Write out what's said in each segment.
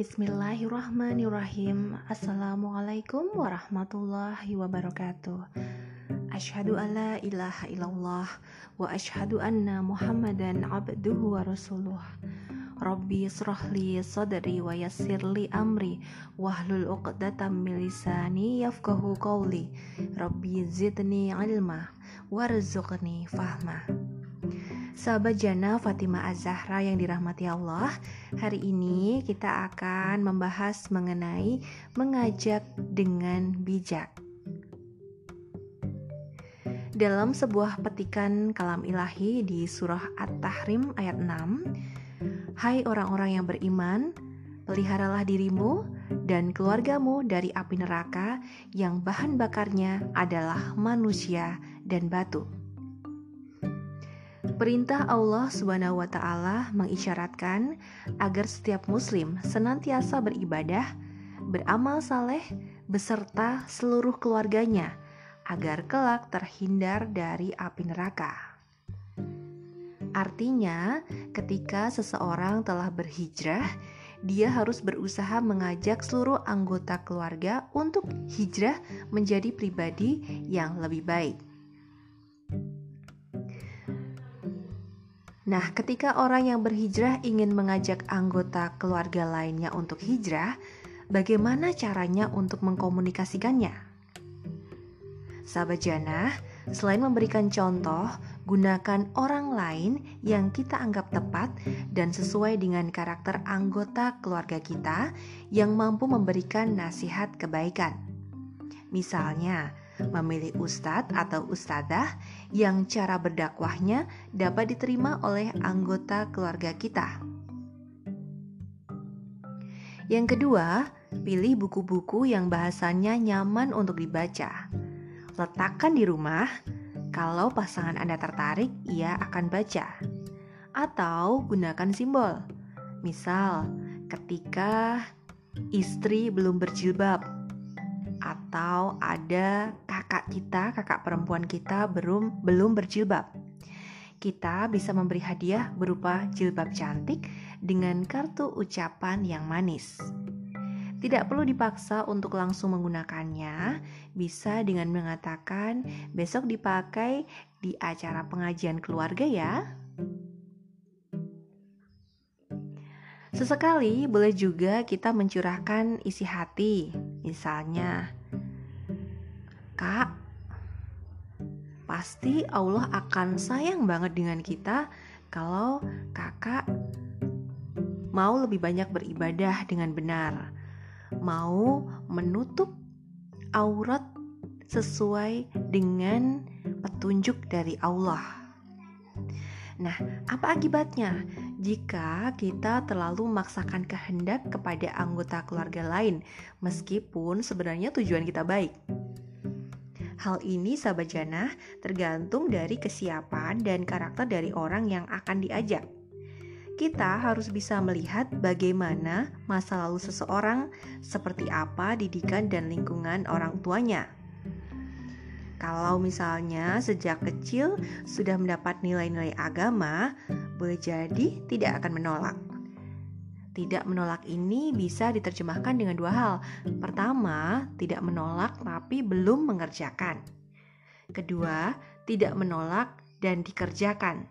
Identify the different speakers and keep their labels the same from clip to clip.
Speaker 1: Bismillahirrahmanirrahim. Assalamualaikum warahmatullahi wabarakatuh. Ashadu an la ilaha illallah Wa ashadu anna muhammadan abduhu wa rasuluh. Rabbi israhli sadri wa yassirli amri Wahlul uqdatam milisani yafkahu qawli. Rabbi zidni ilma Warzuqni fahma Sahabat Jana Fatima Az-Zahra yang dirahmati Allah Hari ini kita akan membahas mengenai mengajak dengan bijak Dalam sebuah petikan kalam ilahi di surah At-Tahrim ayat 6 Hai orang-orang yang beriman, peliharalah dirimu dan keluargamu dari api neraka yang bahan bakarnya adalah manusia dan batu. Perintah Allah Subhanahu wa taala mengisyaratkan agar setiap muslim senantiasa beribadah, beramal saleh beserta seluruh keluarganya agar kelak terhindar dari api neraka. Artinya, ketika seseorang telah berhijrah, dia harus berusaha mengajak seluruh anggota keluarga untuk hijrah menjadi pribadi yang lebih baik. Nah, ketika orang yang berhijrah ingin mengajak anggota keluarga lainnya untuk hijrah, bagaimana caranya untuk mengkomunikasikannya? Sahabat Jannah, selain memberikan contoh, gunakan orang lain yang kita anggap tepat dan sesuai dengan karakter anggota keluarga kita yang mampu memberikan nasihat kebaikan. Misalnya, memilih ustadz atau ustadzah yang cara berdakwahnya dapat diterima oleh anggota keluarga kita. Yang kedua, pilih buku-buku yang bahasanya nyaman untuk dibaca. Letakkan di rumah, kalau pasangan Anda tertarik, ia akan baca. Atau gunakan simbol. Misal, ketika istri belum berjilbab, atau ada kakak kita, kakak perempuan kita belum belum berjilbab. Kita bisa memberi hadiah berupa jilbab cantik dengan kartu ucapan yang manis. Tidak perlu dipaksa untuk langsung menggunakannya, bisa dengan mengatakan besok dipakai di acara pengajian keluarga ya. Sesekali boleh juga kita mencurahkan isi hati, misalnya, Kak, pasti Allah akan sayang banget dengan kita kalau kakak mau lebih banyak beribadah dengan benar, mau menutup aurat sesuai dengan petunjuk dari Allah. Nah, apa akibatnya jika kita terlalu memaksakan kehendak kepada anggota keluarga lain, meskipun sebenarnya tujuan kita baik? Hal ini sahabat jannah tergantung dari kesiapan dan karakter dari orang yang akan diajak. Kita harus bisa melihat bagaimana masa lalu seseorang, seperti apa didikan dan lingkungan orang tuanya. Kalau misalnya sejak kecil sudah mendapat nilai-nilai agama, boleh jadi tidak akan menolak. Tidak menolak ini bisa diterjemahkan dengan dua hal. Pertama, tidak menolak tapi belum mengerjakan. Kedua, tidak menolak dan dikerjakan.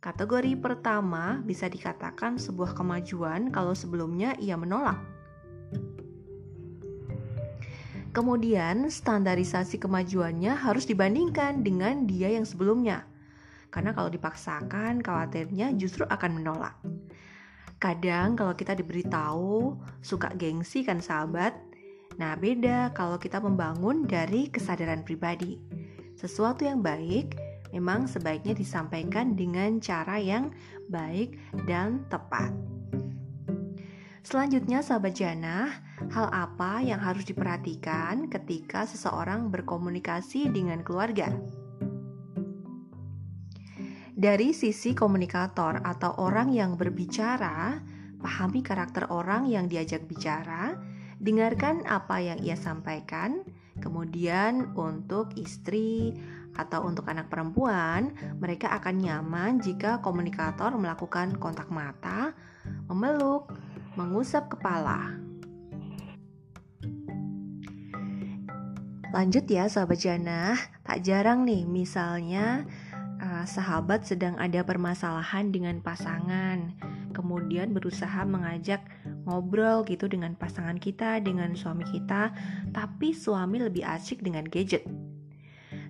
Speaker 1: Kategori pertama bisa dikatakan sebuah kemajuan kalau sebelumnya ia menolak. Kemudian, standarisasi kemajuannya harus dibandingkan dengan dia yang sebelumnya. Karena kalau dipaksakan, khawatirnya justru akan menolak. Kadang kalau kita diberitahu suka gengsi kan sahabat. Nah, beda kalau kita membangun dari kesadaran pribadi. Sesuatu yang baik memang sebaiknya disampaikan dengan cara yang baik dan tepat. Selanjutnya, sahabat Jana, hal apa yang harus diperhatikan ketika seseorang berkomunikasi dengan keluarga? Dari sisi komunikator atau orang yang berbicara, pahami karakter orang yang diajak bicara, dengarkan apa yang ia sampaikan. Kemudian, untuk istri atau untuk anak perempuan, mereka akan nyaman jika komunikator melakukan kontak mata, memeluk, mengusap kepala. Lanjut ya sahabat Jana, tak jarang nih misalnya sahabat sedang ada permasalahan dengan pasangan, kemudian berusaha mengajak ngobrol gitu dengan pasangan kita, dengan suami kita, tapi suami lebih asik dengan gadget.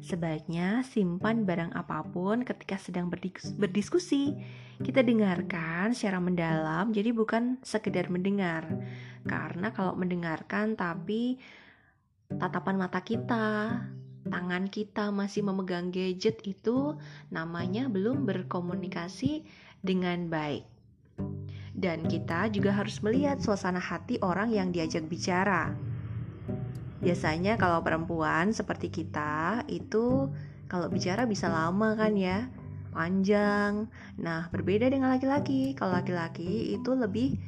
Speaker 1: Sebaiknya simpan barang apa pun ketika sedang berdiskusi. Kita dengarkan secara mendalam, jadi bukan sekedar mendengar. Karena kalau mendengarkan tapi tatapan mata kita, tangan kita masih memegang gadget itu namanya belum berkomunikasi dengan baik. Dan kita juga harus melihat suasana hati orang yang diajak bicara. Biasanya kalau perempuan seperti kita itu kalau bicara bisa lama kan ya, panjang. Nah, berbeda dengan laki-laki. Kalau laki-laki itu lebih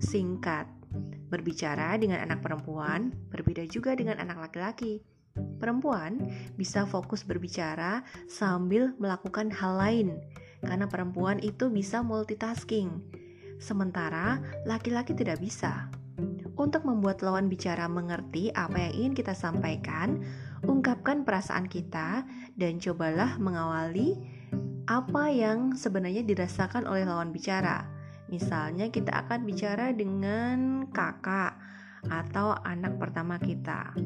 Speaker 1: singkat. Berbicara dengan anak perempuan berbeda juga dengan anak laki-laki. Perempuan bisa fokus berbicara sambil melakukan hal lain karena perempuan itu bisa multitasking. Sementara laki-laki tidak bisa. Untuk membuat lawan bicara mengerti apa yang ingin kita sampaikan, ungkapkan perasaan kita dan cobalah mengawali apa yang sebenarnya dirasakan oleh lawan bicara. Misalnya kita akan bicara dengan kakak atau anak pertama kita.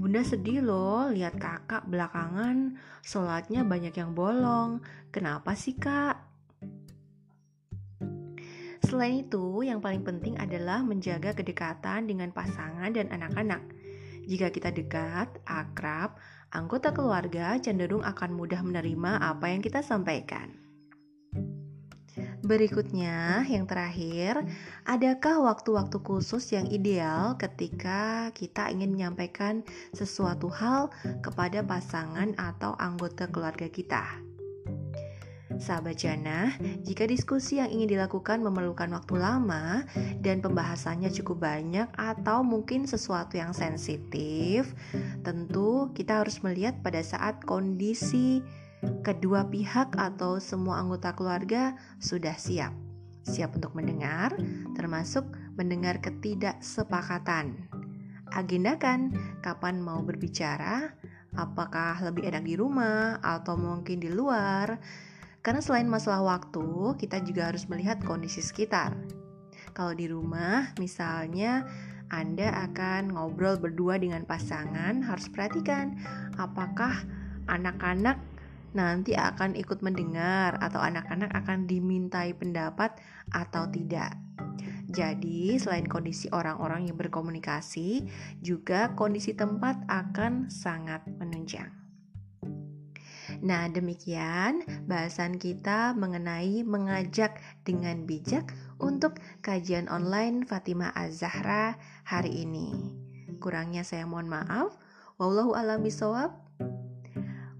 Speaker 1: Bunda sedih loh lihat kakak belakangan sholatnya banyak yang bolong. Kenapa sih kak? Selain itu, yang paling penting adalah menjaga kedekatan dengan pasangan dan anak-anak. Jika kita dekat, akrab, anggota keluarga cenderung akan mudah menerima apa yang kita sampaikan. Berikutnya, yang terakhir, adakah waktu-waktu khusus yang ideal ketika kita ingin menyampaikan sesuatu hal kepada pasangan atau anggota keluarga kita? Sahabat Jana, jika diskusi yang ingin dilakukan memerlukan waktu lama dan pembahasannya cukup banyak atau mungkin sesuatu yang sensitif, tentu kita harus melihat pada saat kondisi kedua pihak atau semua anggota keluarga sudah siap. Siap untuk mendengar, termasuk mendengar ketidaksepakatan. Agendakan kapan mau berbicara, apakah lebih enak di rumah atau mungkin di luar karena selain masalah waktu, kita juga harus melihat kondisi sekitar. Kalau di rumah, misalnya Anda akan ngobrol berdua dengan pasangan, harus perhatikan apakah anak-anak nanti akan ikut mendengar atau anak-anak akan dimintai pendapat atau tidak. Jadi, selain kondisi orang-orang yang berkomunikasi, juga kondisi tempat akan sangat menunjang. Nah, demikian bahasan kita mengenai mengajak dengan bijak untuk kajian online Fatimah Az-Zahra hari ini. Kurangnya saya mohon maaf. Wallahu a'lam bishawab.